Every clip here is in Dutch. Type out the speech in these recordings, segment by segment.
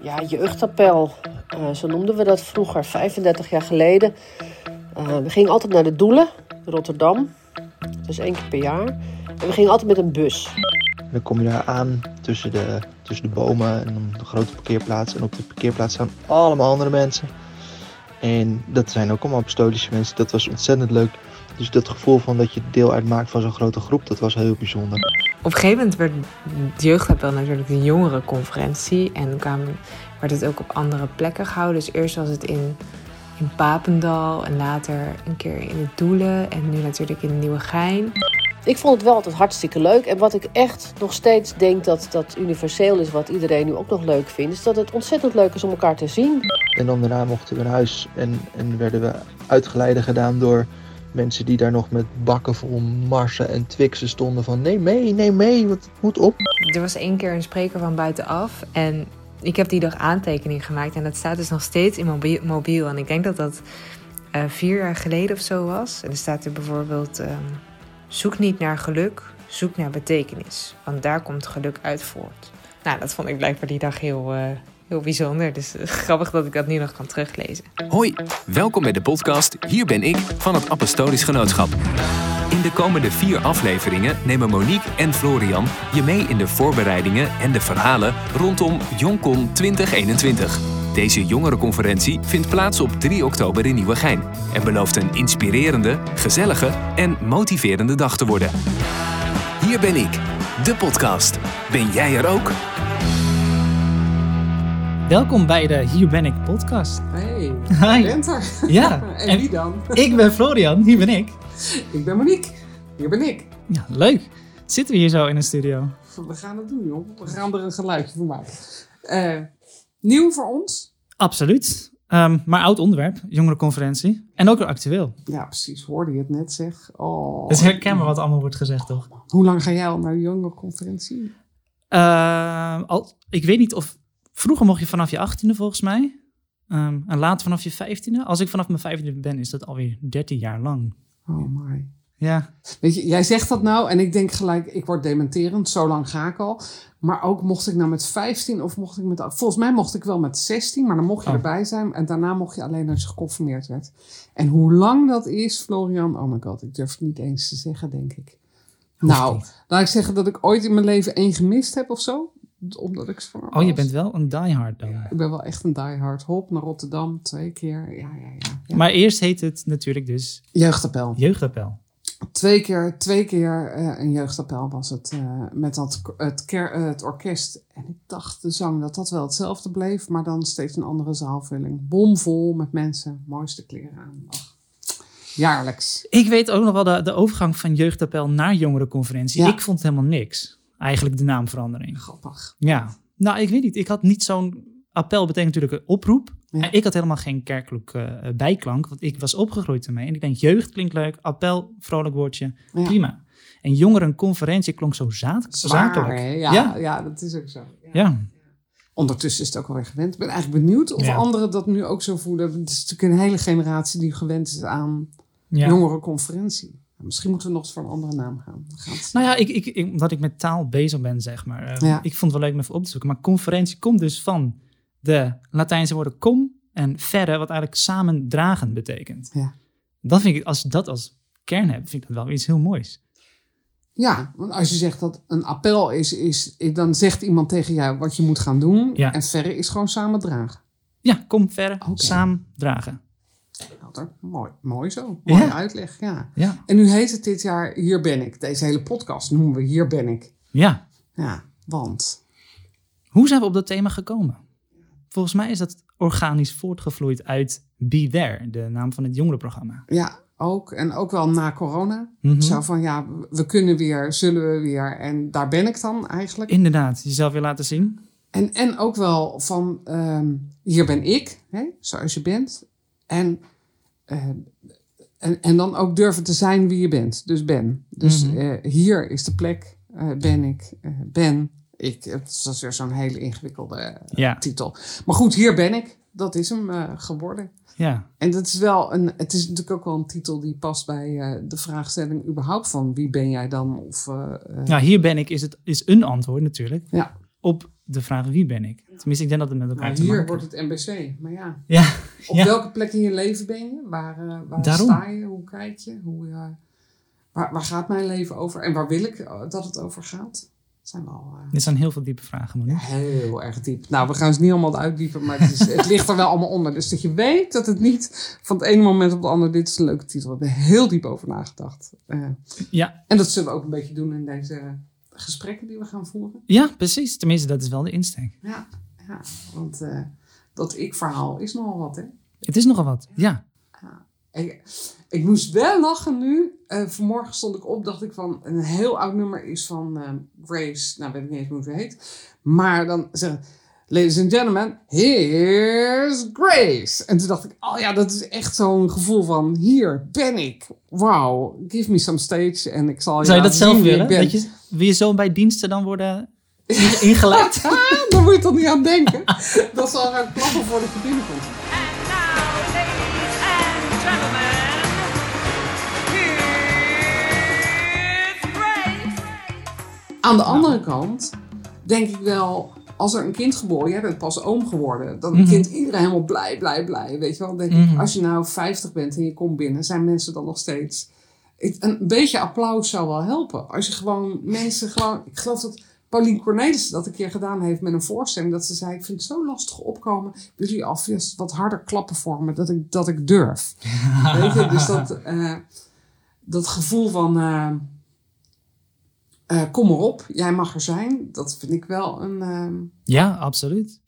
ja, jeugdappel. Uh, zo noemden we dat vroeger, 35 jaar geleden. Uh, we gingen altijd naar de Doelen, Rotterdam. Dus één keer per jaar. En we gingen altijd met een bus. dan kom je daar aan tussen de, tussen de bomen en de grote parkeerplaats. En op de parkeerplaats staan allemaal andere mensen. En dat zijn ook allemaal apostolische mensen. Dat was ontzettend leuk. Dus dat gevoel van dat je deel uitmaakt van zo'n grote groep, dat was heel bijzonder. Op een gegeven moment werd de jeugdappel natuurlijk een jongerenconferentie. En kwamen, werd het ook op andere plekken gehouden. Dus eerst was het in, in Papendal en later een keer in het Doelen. En nu natuurlijk in Nieuwegein. Ik vond het wel altijd hartstikke leuk. En wat ik echt nog steeds denk dat dat universeel is, wat iedereen nu ook nog leuk vindt, is dat het ontzettend leuk is om elkaar te zien. En dan daarna mochten we naar huis en, en werden we uitgeleiden gedaan door mensen die daar nog met bakken vol marsen en twixen stonden van neem mee, neem mee, wat moet op. Er was één keer een spreker van buitenaf en ik heb die dag aantekening gemaakt en dat staat dus nog steeds in mobiel. En ik denk dat dat uh, vier jaar geleden of zo was. En er staat er bijvoorbeeld, um, zoek niet naar geluk, zoek naar betekenis. Want daar komt geluk uit voort. Nou, dat vond ik blijkbaar die dag heel, uh, heel bijzonder. Dus uh, grappig dat ik dat nu nog kan teruglezen. Hoi, welkom bij de podcast Hier ben ik van het Apostolisch Genootschap. In de komende vier afleveringen nemen Monique en Florian je mee in de voorbereidingen en de verhalen rondom Joncon 2021. Deze jongerenconferentie vindt plaats op 3 oktober in Nieuwegein en belooft een inspirerende, gezellige en motiverende dag te worden. Hier ben ik, de podcast. Ben jij er ook? Welkom bij de Hier ben ik podcast. Hey, Hi. bent er. Ja. en wie dan? Ik ben Florian, hier ben ik. Ik ben Monique. Hier ben ik. Ja, leuk. Zitten we hier zo in een studio? We gaan het doen, joh. We gaan er een geluidje van maken. Uh, nieuw voor ons? Absoluut. Um, maar oud onderwerp, jongerenconferentie. En ook weer actueel. Ja, precies. Hoorde je het net zeg. Oh. Het is herkenbaar wat allemaal wordt gezegd, toch? Hoe lang ga jij al naar de jongerenconferentie? Uh, al, ik weet niet of... Vroeger mocht je vanaf je achttiende volgens mij. Um, en later vanaf je vijftiende. Als ik vanaf mijn vijftiende ben, is dat alweer dertien jaar lang. Oh my. Ja. Weet je, jij zegt dat nou en ik denk gelijk, ik word dementerend, zo lang ga ik al. Maar ook mocht ik nou met 15 of mocht ik met. Volgens mij mocht ik wel met 16, maar dan mocht je Oh. erbij zijn. En daarna mocht je alleen als je geconfirmeerd werd. En hoe lang dat is, Florian, oh my god, ik durf het niet eens te zeggen, denk ik. nou, niet. laat ik zeggen dat ik ooit in mijn leven één gemist heb of zo. Omdat ik zwanger Oh, je bent wel een diehard dan. Ik ben wel echt een diehard. Hop, naar Rotterdam, twee keer. Ja, ja, ja. ja. Maar eerst heet het natuurlijk dus Jeugdappel. jeugdappel. Twee keer, twee keer eh, een jeugdappel was het. eh, met dat, het, ker, eh, het orkest. En ik dacht de zang dat dat wel hetzelfde bleef. Maar dan steeds een andere zaalvulling. Bomvol met mensen. Mooiste kleren aan. Ach, jaarlijks. Ik weet ook nog wel de, de overgang van jeugdappel naar jongerenconferentie. Ja. Ik vond helemaal niks. Eigenlijk de naamverandering. Grappig. Ja. Nou, ik weet niet. Ik had niet zo'n... Appel betekent natuurlijk een oproep. Ja. Ik had helemaal geen kerkelijk eh, bijklank. Want ik was opgegroeid ermee. En ik denk, jeugd klinkt leuk. Appel, vrolijk woordje. Ja. Prima. En jongerenconferentie klonk zo za- Zwaar, zakelijk. Ja, ja. Ja. dat is ook zo. Ja. Ondertussen is het ook alweer gewend. Ik ben eigenlijk benieuwd of anderen dat nu ook zo voelen. Het is natuurlijk een hele generatie die gewend is aan jongerenconferentie. Misschien moeten we nog eens voor een andere naam gaan. Nou ja, ik, ik, ik, omdat ik met taal bezig ben, zeg maar. eh, Ja. Ik vond het wel leuk om even op te zoeken. Maar conferentie komt dus van de Latijnse woorden com en verre, wat eigenlijk samen dragen betekent. Ja. Dan vind ik, als je dat als kern hebt, vind ik dat wel iets heel moois. Ja, want als je zegt dat een appel is, is, dan zegt iemand tegen jou wat je moet gaan doen. Ja. En verre is gewoon samen dragen. Ja, kom verre, Oké. samen dragen. Helder. Mooi, mooi zo. Mooie Ja. uitleg, ja. Ja, En nu heet het dit jaar Hier ben ik. Deze hele podcast noemen we Hier ben ik. ja. Ja, want... Hoe zijn we op dat thema gekomen? Volgens mij is dat organisch voortgevloeid uit Be There, de naam van het jongerenprogramma. Ja, ook. En ook wel na corona. Mhm. Zo van, ja, we kunnen weer, zullen we weer. En daar ben ik dan eigenlijk. Inderdaad, jezelf weer laten zien. En, en ook wel van, ehm, hier ben ik, hè, zoals je bent. En, eh, en, en dan ook durven te zijn wie je bent. Dus ben. Dus Mhm. eh, hier is de plek, eh, ben ik, ben ik. Het was weer zo'n hele ingewikkelde Ja, titel. Maar goed, hier ben ik. Dat is hem geworden. ja. En dat is wel een, het is natuurlijk ook wel een titel die past bij de vraagstelling überhaupt van wie ben jij dan? Of, eh, Nou, hier ben ik is, het, is een antwoord natuurlijk. Ja. Op de vraag wie ben ik? Tenminste, ik denk dat het met elkaar Nou, te hier maken wordt het NBC. Maar ja, Ja, op Ja. welke plek in je leven ben je? Waar, eh, waar Daarom. sta je? Hoe kijk je? Hoe, eh, waar, waar gaat mijn leven over? En waar wil ik eh, dat het over gaat? Dat zijn wel eh, dit zijn heel veel diepe vragen, Monique. heel erg diep. Nou, we gaan ze niet allemaal uitdiepen, maar het, is, het ligt er wel allemaal onder. Dus dat je weet dat het niet van het ene moment op het andere... Dit is een leuke titel. We hebben er heel diep over nagedacht. Eh, Ja, en dat zullen we ook een beetje doen in deze gesprekken die we gaan voeren. ja, precies. Tenminste, dat is wel de insteek. Ja, ja want eh, dat ik-verhaal is nogal wat, hè? Het is nogal wat, ja. Ik, ik moest wel lachen nu. Eh, vanmorgen stond ik op, dacht ik van een heel oud nummer is van eh, Grace. Nou, weet ik niet eens hoe ze heet. Maar dan zeggen Ladies and gentlemen, here's Grace. En toen dacht ik, oh ja, dat is echt zo'n gevoel van, hier ben ik. Wauw, give me some stage en ik zal je Zou je dat zelf willen? Dat je, wil je zo bij diensten dan worden inge- ingeleid? Daar moet je toch niet aan denken. dat zal gaan klappen and gentlemen, here's Grace. Aan de andere kant denk ik wel, als er een kind geboren, jij bent pas oom geworden, dan een Mhm. kind iedereen helemaal blij, blij, blij. Weet je wel? Denk Mhm. ik, als je nou 50 bent en je komt binnen, zijn mensen dan nog steeds. Ik- Een beetje applaus zou wel helpen. Als je gewoon mensen gewoon. Ik geloof dat Paulien Cornelissen dat een keer gedaan heeft met een voorstelling. Dat ze zei: Ik vind het zo lastig opkomen. Willen jullie alvast wat harder klappen voor me, dat ik, dat ik durf. Weet je, dus dat, eh, dat gevoel van. eh, eh, kom maar op, jij mag er zijn. Dat vind ik wel een. ehm, Ja, absoluut.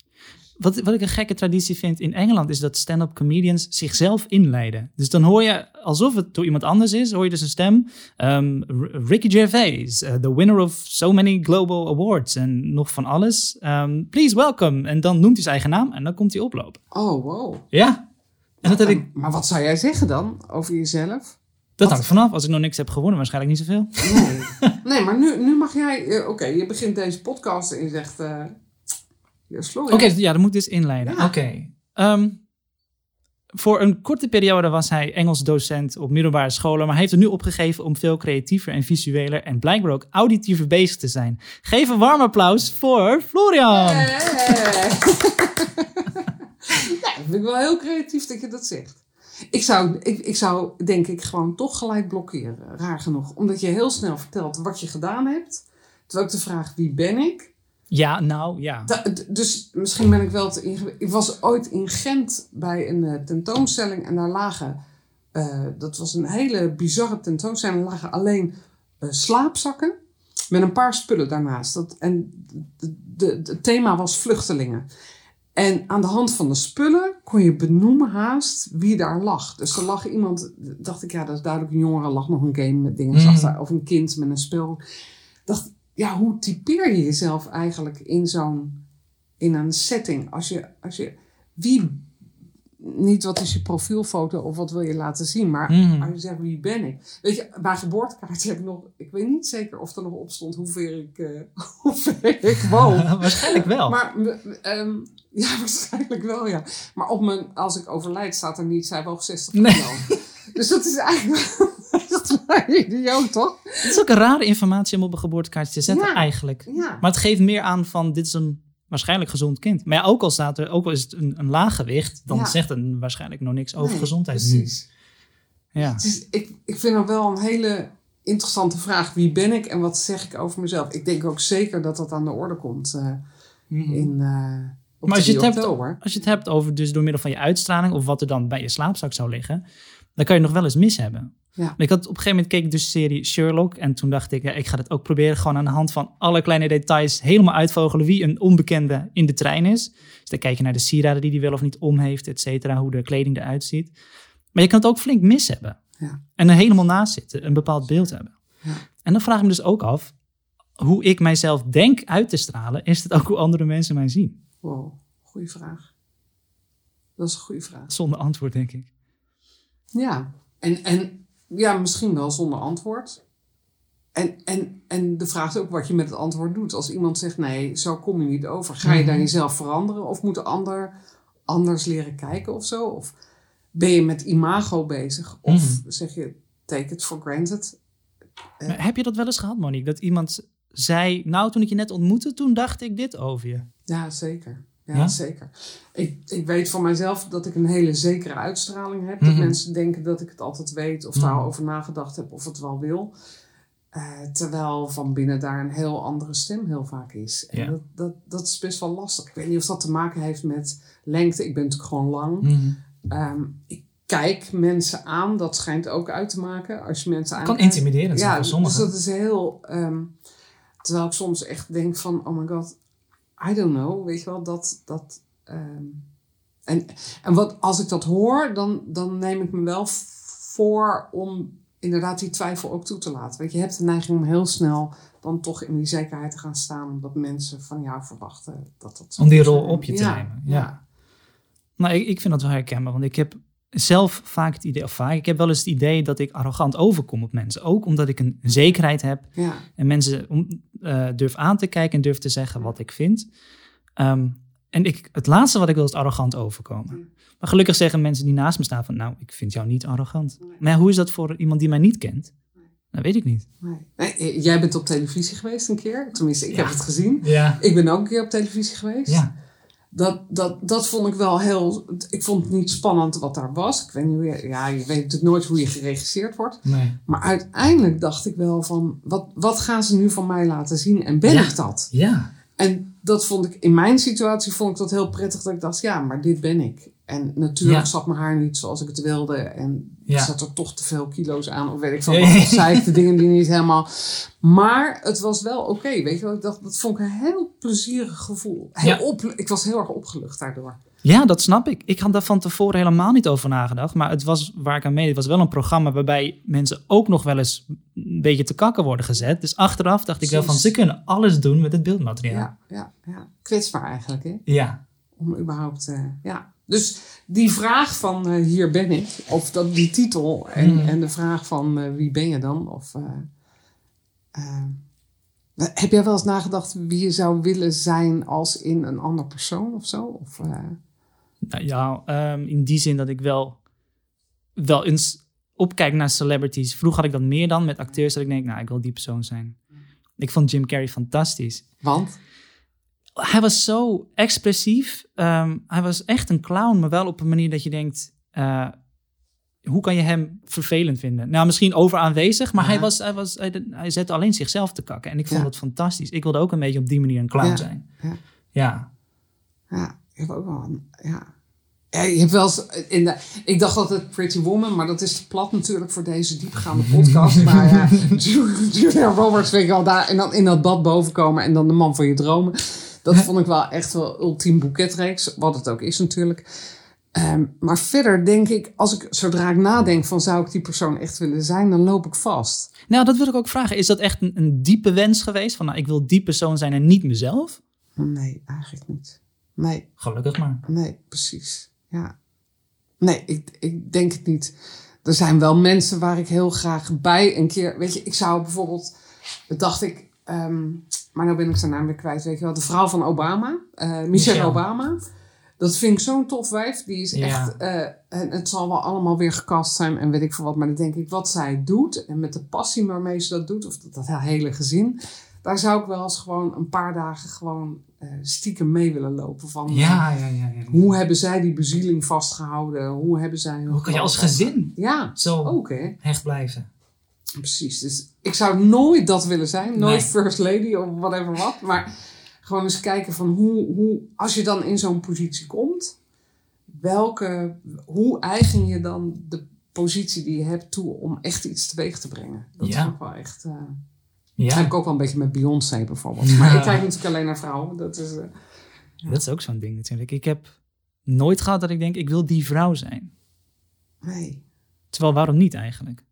Wat, wat ik een gekke traditie vind in Engeland is dat stand-up comedians zichzelf inleiden. Dus dan hoor je, alsof het door iemand anders is, hoor je dus een stem. ehm, Ricky Gervais, uh, the winner of so many global awards en nog van alles. Ehm, please welcome. En dan noemt hij zijn eigen naam en dan komt hij oplopen. oh, wow. Ja. En dat heb ik, Maar wat zou jij zeggen dan over jezelf? dat hangt vanaf. Als ik nog niks heb gewonnen, waarschijnlijk niet zoveel. Nee, nee maar nu, nu mag jij. eh, Oké, je begint deze podcast en je zegt. eh Oké, ja, dan moet dus inleiden. Ja. Oké. Ehm, voor een korte periode was hij Engels docent op middelbare scholen, maar heeft er nu opgegeven om veel creatiever en visueler en blijkbaar ook auditiever bezig te zijn. Geef een warm applaus voor Florian! Hey. ja, dat vind ik wel heel creatief dat je dat zegt. Ik zou, ik, ik zou denk ik gewoon toch gelijk blokkeren, raar genoeg. Omdat je heel snel vertelt wat je gedaan hebt. Terwijl ik de vraag wie ben ik? Ja, nou ja. Da- dus misschien ben ik wel te ingewikkeld. Ik was ooit in Gent bij een eh, tentoonstelling en daar lagen, eh, dat was een hele bizarre tentoonstelling, er lagen alleen eh, slaapzakken met een paar spullen daarnaast. Dat, en het thema was vluchtelingen. En aan de hand van de spullen kon je benoemen haast wie daar lag. Dus er lag iemand, dacht ik, ja, dat is duidelijk een jongere, lag nog een game met dingen, zag Mhm. daar, of een kind met een spel. Dacht, ja, hoe typeer je jezelf eigenlijk in zo'n, in een setting? Als je, als je, wie, niet wat is je profielfoto of wat wil je laten zien, maar Mhm. als je zegt wie ben ik? Weet je, mijn geboortekaart heb ik nog, ik weet niet zeker of er nog op stond hoe ver ik, hoe ver ik woon. Waarschijnlijk wel. Maar ehm, ja, waarschijnlijk wel, ja. Maar op mijn, als ik overlijd, staat er niet, zij woog 60 Nee. kilo. Dus dat is eigenlijk dat is idioot, toch? Het is ook een rare informatie om op een geboortekaartje te zetten Ja. eigenlijk. Ja. Maar het geeft meer aan van dit is een waarschijnlijk gezond kind. Maar ja, ook al staat er, ook al is het een, een laag gewicht, dan Ja. zegt het waarschijnlijk nog niks over Nee, gezondheid. Precies. Ja. Het is, ik, ik vind dat wel een hele interessante vraag. Wie ben ik en wat zeg ik over mezelf? Ik denk ook zeker dat dat aan de orde komt eh, in uh, op Maar als je, het 3 hebt, als je het hebt over dus door middel van je uitstraling of wat er dan bij je slaapzak zou liggen, dan kan je nog wel eens mis hebben. Ja. Ik had op een gegeven moment keek ik dus de serie Sherlock en toen dacht ik, ja, ik ga het ook proberen gewoon aan de hand van alle kleine details helemaal uitvogelen wie een onbekende in de trein is. Dus dan kijk je naar de sieraden die hij wel of niet om heeft, et cetera, hoe de kleding eruit ziet. Maar je kan het ook flink mis hebben. Ja. En er helemaal naast zitten, een bepaald beeld hebben. Ja. En dan vraag ik me dus ook af, hoe ik mijzelf denk uit te stralen, is het ook hoe andere mensen mij zien? Wow, goede vraag. Dat is een goede vraag. Zonder antwoord, denk ik. Ja, en, en ja, misschien wel zonder antwoord. En, en, en de vraag is ook wat je met het antwoord doet. Als iemand zegt nee, zo kom je niet over. Ga je dan jezelf veranderen? Of moet de ander anders leren kijken of zo? Of ben je met imago bezig? Of zeg je take it for granted? Maar heb je dat wel eens gehad, Monique? Dat iemand zei, nou toen ik je net ontmoette, toen dacht ik dit over je. Ja, zeker. Ja, Ja? zeker. Ik, ik weet van mijzelf dat ik een hele zekere uitstraling heb. Dat Mhm. mensen denken dat ik het altijd weet of daar Mhm. al over nagedacht heb of het wel wil. Eh, terwijl van binnen daar een heel andere stem heel vaak is. En Ja. dat, dat, dat is best wel lastig. Ik weet niet of dat te maken heeft met lengte. Ik ben natuurlijk gewoon lang. Mhm. Ehm, ik kijk mensen aan. Dat schijnt ook uit te maken. Als je mensen Kan aankijkt. intimiderend zijn Ja, voor dus sommigen. dat is heel... ehm, terwijl ik soms echt denk van... Oh my god, I don't know. Weet je wel, dat... dat ehm, en en wat, als ik dat hoor, dan, dan neem ik me wel voor om inderdaad die twijfel ook toe te laten. Weet je, hebt de neiging om heel snel dan toch in die zekerheid te gaan staan. Omdat mensen van jou verwachten dat dat Om die rol op je te Ja, nemen, ja. Nou, ik, ik vind dat wel herkenbaar, want ik heb zelf vaak het idee, of vaak, ik heb wel eens het idee dat ik arrogant overkom op mensen. Ook omdat ik een zekerheid heb Ja, en mensen om, eh, durf aan te kijken en durf te zeggen wat ik vind. Ehm, en ik, het laatste wat ik wil is arrogant overkomen. Maar gelukkig zeggen mensen die naast me staan van, nou, ik vind jou niet arrogant. Maar ja, hoe is dat voor iemand die mij niet kent? Dat weet ik niet. nee. Eh, jij bent op televisie geweest een keer. Tenminste, ik heb het gezien. Ik ben ook een keer op televisie geweest. Ja. Dat, dat, dat vond ik wel heel. Ik vond het niet spannend wat daar was. Ik weet niet hoe je. Ja, je weet natuurlijk nooit hoe je geregisseerd wordt. Nee. Maar uiteindelijk dacht ik wel van. Wat, wat gaan ze nu van mij laten zien? En ben Ja. ik dat? Ja. En dat vond ik. In mijn situatie vond ik dat heel prettig. Dat ik dacht, ja, maar dit ben ik. En natuurlijk zat mijn haar niet zoals ik het wilde. En zat er toch te veel kilo's aan. Of weet ik veel wat. Zei de dingen die niet helemaal. Maar het was wel oké. weet je wel. Ik dacht, dat vond ik een heel plezierig gevoel. Heel op, ik was heel erg opgelucht daardoor. Ja, dat snap ik. Ik had daar van tevoren helemaal niet over nagedacht. Maar het was waar ik aan meedeed, was wel een programma waarbij mensen ook nog wel eens een beetje te kakken worden gezet. Dus achteraf dacht ik wel van, ze kunnen alles doen met het beeldmateriaal. Ja, ja, ja. Kwetsbaar eigenlijk, hè? Ja. Om überhaupt, eh, ja. Dus die vraag van eh, hier ben ik, of dat, die titel en, Mhm. en de vraag van eh, wie ben je dan? Of, eh, heb jij wel eens nagedacht wie je zou willen zijn als in een ander persoon of zo? Of, Nou ja, ehm, in die zin dat ik wel, wel eens opkijk naar celebrities. Vroeger had ik dat meer dan met acteurs, dat ik denk, nou, ik wil die persoon zijn. Ik vond Jim Carrey fantastisch. want? Hij was zo expressief. Ehm, hij was echt een clown, maar wel op een manier dat je denkt: eh, hoe kan je hem vervelend vinden? Nou, misschien overaanwezig, maar Ja. hij, was, hij, was, hij, hij zette alleen zichzelf te kakken. En ik vond Ja. het fantastisch. Ik wilde ook een beetje op die manier een clown Ja. zijn. Ja. Ja. Ja, ik heb ook wel een, ja. Ja, je hebt wel eens in de, ik dacht altijd Pretty Woman, maar dat is te plat natuurlijk voor deze diepgaande podcast. maar ja, Ju- Julia Roberts, weet je wel, daar en dan in dat bad bovenkomen en dan de man van je dromen. Dat vond ik wel echt wel ultiem boeketreeks, wat het ook is natuurlijk. Ehm, maar verder denk ik, als ik, zodra ik nadenk van zou ik die persoon echt willen zijn, dan loop ik vast. Nou, dat wil ik ook vragen. Is dat echt een, een diepe wens geweest? Van nou, ik wil die persoon zijn en niet mezelf? Nee, eigenlijk niet. Nee, Gelukkig maar. Nee, precies. Ja. Nee, ik, ik denk het niet. Er zijn wel mensen waar ik heel graag bij een keer. Weet je, ik zou bijvoorbeeld. Dacht ik. ehm, maar nou ben ik zijn naam weer kwijt. Weet je wel, de vrouw van Obama, eh, Michelle, Michelle. Obama. Dat vind ik zo'n tof wijf. Die is Ja. echt. eh, en het zal wel allemaal weer gecast zijn en weet ik veel wat. Maar dan denk ik wat zij doet. En met de passie waarmee ze dat doet. Of dat, dat hele gezin. Daar zou ik wel eens gewoon een paar dagen gewoon eh, stiekem mee willen lopen. Van, Ja, ja, ja. ja. hoe hebben zij die bezieling vastgehouden? Hoe hebben zij... Hoe kan je als gezin Ja, zo ook hè. hecht blijven? Precies. Dus ik zou nooit dat willen zijn. Nooit Nee. first lady of whatever wat. Maar gewoon eens kijken van hoe... hoe als je dan in zo'n positie komt... Welke... Hoe eigen je dan de positie die je hebt toe om echt iets teweeg te brengen? Dat Ja. vind ik wel echt... eh, Ja. Dat heb ik ook wel een beetje met Beyoncé bijvoorbeeld. Maar ik kijk natuurlijk alleen naar vrouwen. Dat is... eh, Dat is ook zo'n ding natuurlijk. Ik heb nooit gehad dat ik denk, ik wil die vrouw zijn. nee. Terwijl, waarom niet eigenlijk?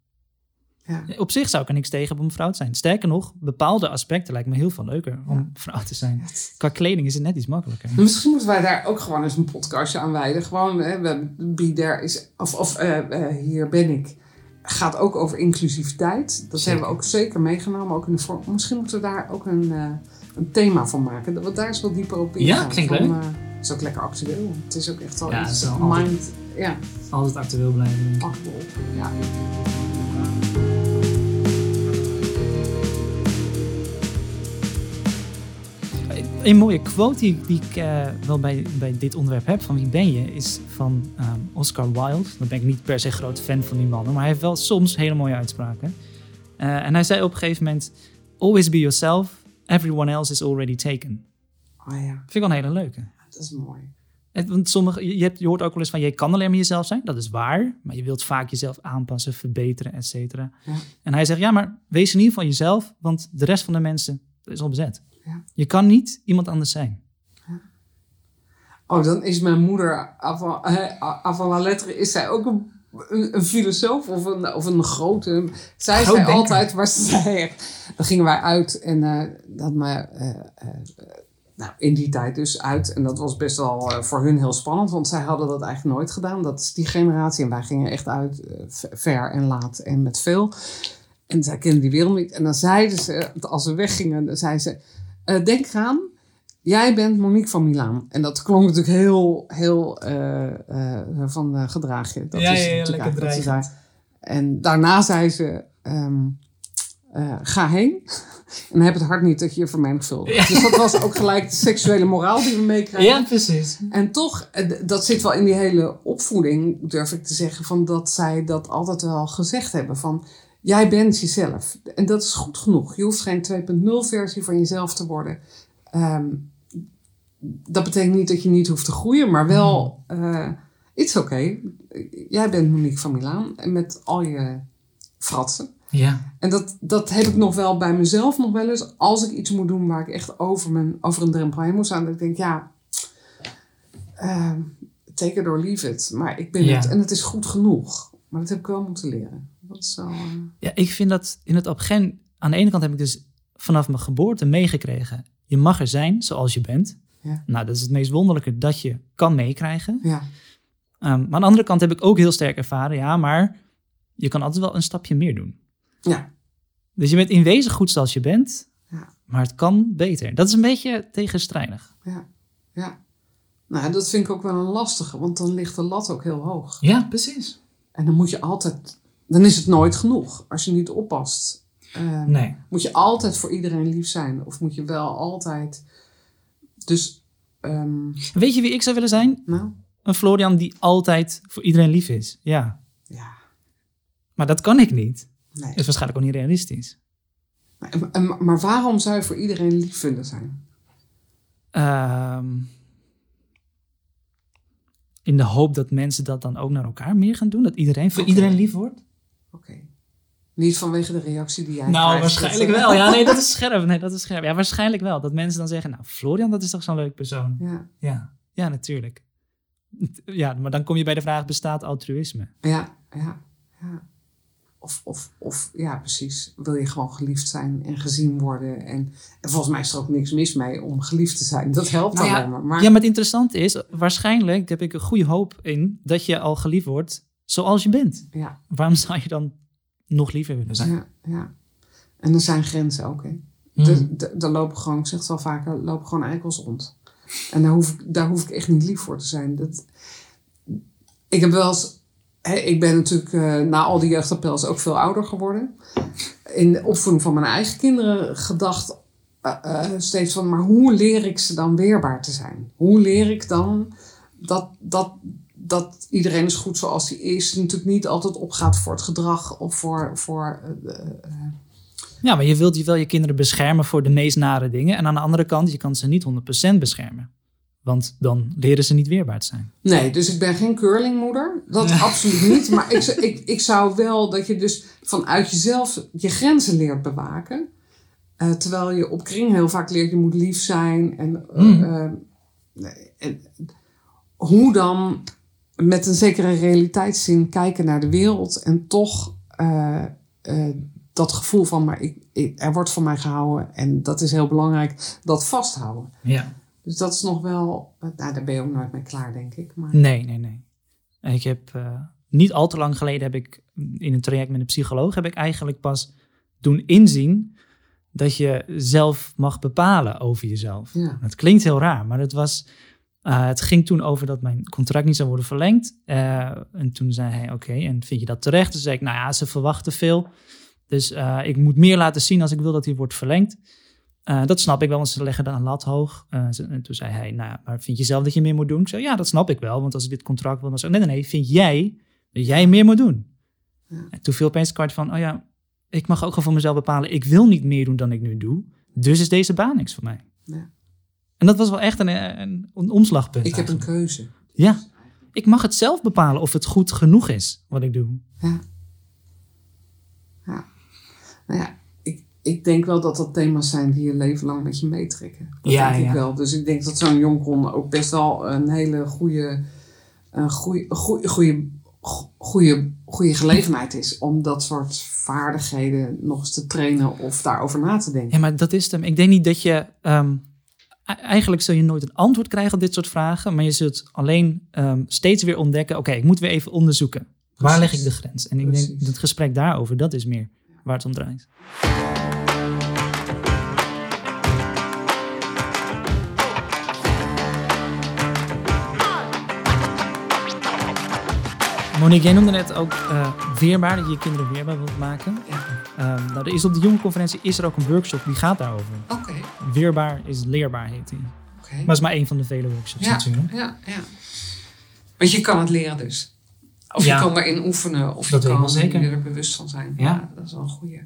Ja. Op zich zou ik er niks tegen hebben om vrouw te zijn. Sterker nog, bepaalde aspecten lijken me heel veel leuker om vrouw te zijn. Qua kleding is het net iets makkelijker. Misschien moeten wij daar ook gewoon eens een podcastje aan wijden. Gewoon, hè, we, there is, of, of eh, eh, hier ben ik. Gaat ook over inclusiviteit. Dat Zeker. hebben we ook zeker meegenomen. Ook in de vorm. Misschien moeten we daar ook een, eh, een thema van maken. Dat we daar eens wat dieper op ingaan. Ja, klinkt Van, leuk. het is ook lekker actueel. Het is ook echt wel Ja, iets. het is wel altijd- mind, ja, Altijd actueel blijven. actueel. Ja. Een mooie quote die, die ik eh, wel bij, bij dit onderwerp heb, van wie ben je, is van ehm, Oscar Wilde. Dan ben ik niet per se groot fan van die man, maar hij heeft wel soms hele mooie uitspraken. Eh, en hij zei op een gegeven moment, always be yourself, everyone else is already taken. Oh ja, Vind ik wel een hele leuke. dat is mooi. Het- Want sommige, je, hebt, je hoort ook wel eens van, je kan alleen maar jezelf zijn. Dat is waar, maar je wilt vaak jezelf aanpassen, verbeteren, et cetera. Ja. En hij zegt, ja, maar wees in ieder geval jezelf, want de rest van de mensen is al bezet. Ja. Je kan niet iemand anders zijn. Oh, dan is mijn moeder, avant, avant la lettre, is zij ook een, een, een filosoof of een, of een grote... Zij zei altijd, waar ze zei. Dan gingen wij uit en eh dat me, eh, eh, nou, in die tijd dus uit. En dat was best wel voor hun heel spannend, want zij hadden dat eigenlijk nooit gedaan. Dat is die generatie en wij gingen echt uit ver en laat en met veel. En zij kenden die wereld niet. En dan zeiden ze, als we weggingen, dan zei ze... eh, denk eraan, Jij bent Monique van Milaan. En dat klonk natuurlijk heel, heel eh, eh, van gedraag je. Dat Ja, is ja, ja, lekker dreigend. En daarna zei ze, ehm, eh, ga heen. En heb het hart niet dat je je vermenigvuldigt. Dus dat was ook gelijk de seksuele moraal die we meekrijgen. precies. En toch, dat zit wel in die hele opvoeding, durf ik te zeggen, van dat zij dat altijd wel gezegd hebben. Van, jij bent jezelf. En dat is goed genoeg. Je hoeft geen 2.0 versie van jezelf te worden. Ehm, dat betekent niet dat je niet hoeft te groeien, maar wel, eh it's oké. Jij bent Monique van Milaan en met al je fratsen. Ja. En dat, dat heb ik nog wel bij mezelf nog wel eens. Als ik iets moet doen waar ik echt over, mijn, over een drempel heen moet staan. Dat ik denk, ja, ehm, take it or leave it. Maar ik ben Ja. het en het is goed genoeg. Maar dat heb ik wel moeten leren. Wel, eh, ja, ik vind dat in het opgen... Aan de ene kant heb ik dus vanaf mijn geboorte meegekregen... je mag er zijn zoals je bent. Ja. Nou, dat is het meest wonderlijke dat je kan meekrijgen. ja. Ehm, maar aan de andere kant heb ik ook heel sterk ervaren... ja, maar je kan altijd wel een stapje meer doen. Ja. Dus je bent in wezen goed zoals je bent... Ja. maar het kan beter. Dat is een beetje tegenstrijdig. ja, ja. Nou, dat vind ik ook wel een lastige. Want dan ligt de lat ook heel hoog. Ja, precies. En dan moet je altijd... Dan is het nooit genoeg. Als je niet oppast. Ehm, Nee. Moet je altijd voor iedereen lief zijn? Of moet je wel altijd... Dus, ehm, Weet je wie ik zou willen zijn? nou, Een Florian die altijd voor iedereen lief is. Ja. ja, Maar dat kan ik niet. nee. is waarschijnlijk ook niet realistisch. Maar, maar waarom zou je voor iedereen lief willen zijn? Ehm, in de hoop dat mensen dat dan ook naar elkaar meer gaan doen. Dat iedereen voor iedereen lief wordt. Oké. Niet vanwege de reactie die jij Nou, krijgt. waarschijnlijk Dat- wel. Ja, nee, dat is scherp. Nee, dat is scherp. Ja, waarschijnlijk wel. Dat mensen dan zeggen, nou, Florian, dat is toch zo'n leuk persoon. Ja, Ja, ja, natuurlijk. Ja, maar dan kom je bij de vraag, bestaat altruïsme? ja, ja. ja. Of, of, of, ja, precies. Wil je gewoon geliefd zijn en gezien worden? En, en volgens mij is er ook niks mis mee om geliefd te zijn. Dat helpt Nou ja, alleen maar. maar Ja, maar het interessante is, waarschijnlijk heb ik een goede hoop in dat je al geliefd wordt zoals je bent. ja, Waarom zou je dan nog liever willen zijn? ja, ja. En er zijn grenzen ook, hè. Er- er- Er lopen gewoon, ik zeg het wel vaker, er lopen gewoon eikels rond. En daar hoef, ik, daar hoef ik echt niet lief voor te zijn. Dat, ik heb wel eens, hè, ik ben natuurlijk eh, na al die jeugdappels ook veel ouder geworden. In de opvoeding van mijn eigen kinderen gedacht eh, eh, steeds van, maar hoe leer ik ze dan weerbaar te zijn? Hoe leer ik dan dat, dat, dat iedereen is goed zoals hij is, natuurlijk niet altijd opgaat voor het gedrag of voor, voor eh, eh, Ja, maar je wilt je wel je kinderen beschermen voor de meest nare dingen. En aan de andere kant, je kan ze niet 100% beschermen. Want dan leren ze niet weerbaar te zijn. Nee, dus ik ben geen curlingmoeder. Dat absoluut niet. Maar ik, zou- ik, ik zou wel dat je dus vanuit jezelf je grenzen leert bewaken. Eh, terwijl je op kring heel vaak leert, je moet lief zijn. En, Mm. en hoe dan met een zekere realiteitszin kijken naar de wereld. En toch eh, eh, dat gevoel van, maar ik, ik- er wordt van mij gehouden. En dat is heel belangrijk, dat vasthouden. Ja. Dus dat is nog wel, nou daar ben je ook nooit mee klaar, denk ik. Maar, Nee, nee, nee. Ik heb eh, niet al te lang geleden heb ik in een traject met een psycholoog heb ik eigenlijk pas doen inzien dat je zelf mag bepalen over jezelf. Ja. Het klinkt heel raar, maar het was. Eh, het ging toen over dat mijn contract niet zou worden verlengd. Eh, en toen zei hij: Oké, en vind je dat terecht? Toen zei ik: Nou ja, ze verwachten veel. Dus eh, ik moet meer laten zien als ik wil dat hij wordt verlengd. Dat snap ik wel, want ze leggen dan een lat hoog. En toen zei hij, nou, maar vind je zelf dat je meer moet doen? Ik zei, ja, dat snap ik wel, want als ik dit contract wil, dan zeg ik, nee, nee, nee, vind jij dat jij meer moet doen? En toen viel opeens kwart van, oh ja, ik mag ook gewoon voor mezelf bepalen, ik wil niet meer doen dan ik nu doe, dus is deze baan niks voor mij. Ja. En dat was wel echt een, een, een omslagpunt. Ik heb een keuze. Ja, ik mag het zelf bepalen of het goed genoeg is wat ik doe. Ja. ja. Nou ja, ik, ik denk wel dat dat thema's zijn die je leven lang met je meetrekken. Dat Ja, denk ja. ik wel. Dus ik denk dat zo'n jonkron ook best wel een hele goede, een goede, goede, goede, goede, goede gelegenheid is om dat soort vaardigheden nog eens te trainen of daarover na te denken. Ja, maar dat is het hem. Ik denk niet dat je. ehm, eigenlijk zul je nooit een antwoord krijgen op dit soort vragen. Maar je zult alleen ehm, steeds weer ontdekken. Oké, ik moet weer even onderzoeken. Waar leg ik de grens? En ik denk dat het gesprek daarover, dat is meer waar het om draait. Monique, jij noemde net ook eh, weerbaar, dat je je kinderen weerbaar wilt maken. Ja. Ehm, nou, er is op de jongerenconferentie is er ook een workshop die gaat daarover. Oké, Weerbaar is leerbaar, heet die. oké. Maar dat is maar één van de vele workshops Ja, natuurlijk. ja, ja. Want je kan het leren dus. Of Ja. je kan daarin oefenen. Of Dat je kan zeker. er bewust van zijn. Ja. dat is wel een goeie.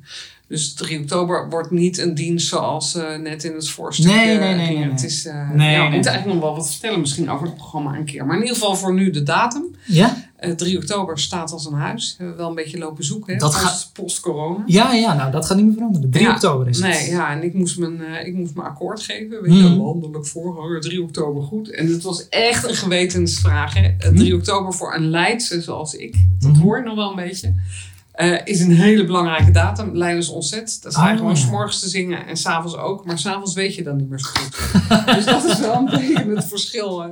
Dus 3 oktober wordt niet een dienst zoals eh, net in het voorstuk. Nee, eh, nee, nee, ging. nee, Het nee. is, eh, Nee, ja, we nee. moeten eigenlijk nog wel wat vertellen misschien over het programma een keer. Maar in ieder geval voor nu de datum. Ja? Eh 3 oktober staat als een huis. Hebben we wel een beetje lopen zoeken. Hè? Dat post, gaat- post-corona. Ja, ja, nou dat gaat niet meer veranderen. 3 Ja. oktober is het. Nee, ja, en ik moest mijn, eh, ik moest mijn akkoord geven. Weet je, Mhm. landelijk voorganger, 3 oktober goed. En het was echt een gewetensvraag. Hè? Eh, 3 oktober voor een Leidse zoals ik, dat Mhm. hoor je nog wel een beetje, eh, is een hele belangrijke datum. Leidens ontzet. Dat sta je Oh, gewoon ja. s'morgens te zingen en s'avonds ook. Maar s'avonds weet je dan niet meer zo goed. dus dat is wel een beetje het verschil. eh.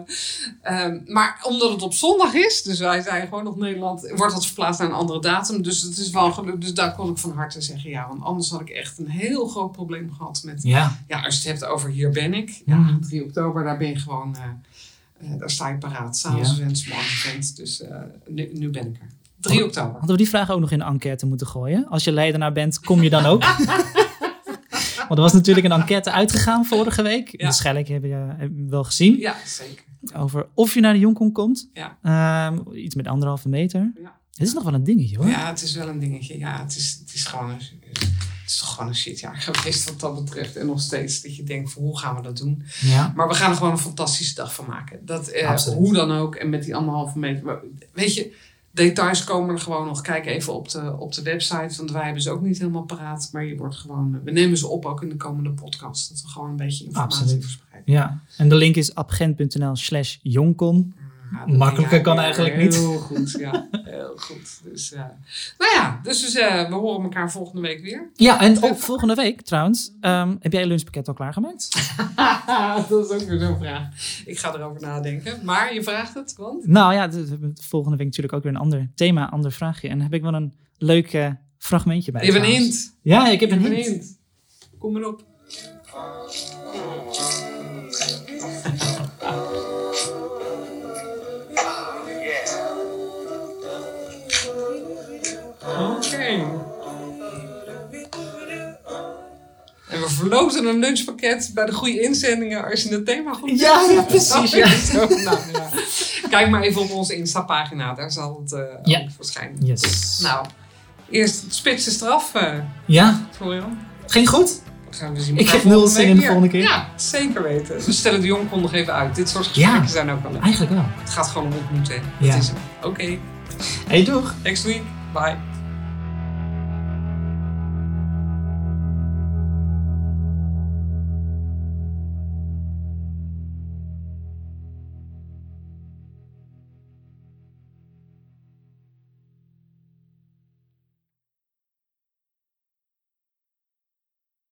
Ehm, maar omdat het op zondag is, dus wij zijn gewoon nog Nederland, wordt dat verplaatst naar een andere datum. Dus het is wel gelukt. Dus daar kon ik van harte zeggen ja. Want anders had ik echt een heel groot probleem gehad met Ja. ja, als je het hebt over hier ben ik. Ja, Mhm. 3 oktober, daar ben je gewoon, eh, eh, daar sta je paraat. S'avonds Ja. event, s'morgens event. Dus nu, nu ben ik er. 3 oktober. Hadden we die vraag ook nog in de enquête moeten gooien? Als je leidenaar bent, kom je dan ook? Want er was natuurlijk een enquête uitgegaan vorige week. Ja. Waarschijnlijk heb je heb je wel gezien. Ja, zeker. Over of je naar de Jonkon komt. Ja. Ehm, iets met anderhalve meter. Ja. Het is nog wel een dingetje hoor. Ja, het is wel een dingetje. Ja, het is, het is gewoon een, het is toch gewoon een shitjaar geweest wat dat betreft. En nog steeds dat je denkt van hoe gaan we dat doen? Ja. Maar we gaan er gewoon een fantastische dag van maken. Dat, eh, hoe dan ook. En met die anderhalve meter. Weet je, details komen er gewoon nog. Kijk even op de, op de website. Want wij hebben ze ook niet helemaal paraat. Maar je wordt gewoon, we nemen ze op ook in de komende podcast. Dat we gewoon een beetje informatie Absoluut. verspreiden. Ja. En de link is abgent.nl slash jonkon. Dat- Makkelijker kan eigenlijk niet. Heel goed, ja. Heel goed. Dus, ja. Nou ja, dus, dus eh, we horen elkaar volgende week weer. Ja, en ook volgende week trouwens. ehm, heb jij je lunchpakket al klaargemaakt? dat is ook weer zo'n vraag. Ik ga erover nadenken. Maar je vraagt het, want? Nou ja, de- de- volgende week natuurlijk ook weer een ander thema, ander vraagje. En dan heb ik wel een leuk eh, fragmentje bij. Even een trouwens. hint. Ja, ik heb een hint. een hint. Kom maar op. Verloten een lunchpakket bij de goede inzendingen als je het thema goed Ja, vindt. ja, precies, ja. Zo, nou, ja. Kijk maar even op onze Insta-pagina, daar zal het eh, Ja. ook verschijnen. Yes. Nou, eerst het spitse straf, eh Ja, Florian. ging goed. Dan gaan we zien Ik heb nul zin in de volgende keer. Ja, zeker weten. We stellen de jong nog even uit. Dit soort gesprekken Ja. zijn ook wel leuk. Eigenlijk wel. Het gaat gewoon om ontmoeten. Ja. Dat is hem. Oké, Hey, doeg. next week. Bye.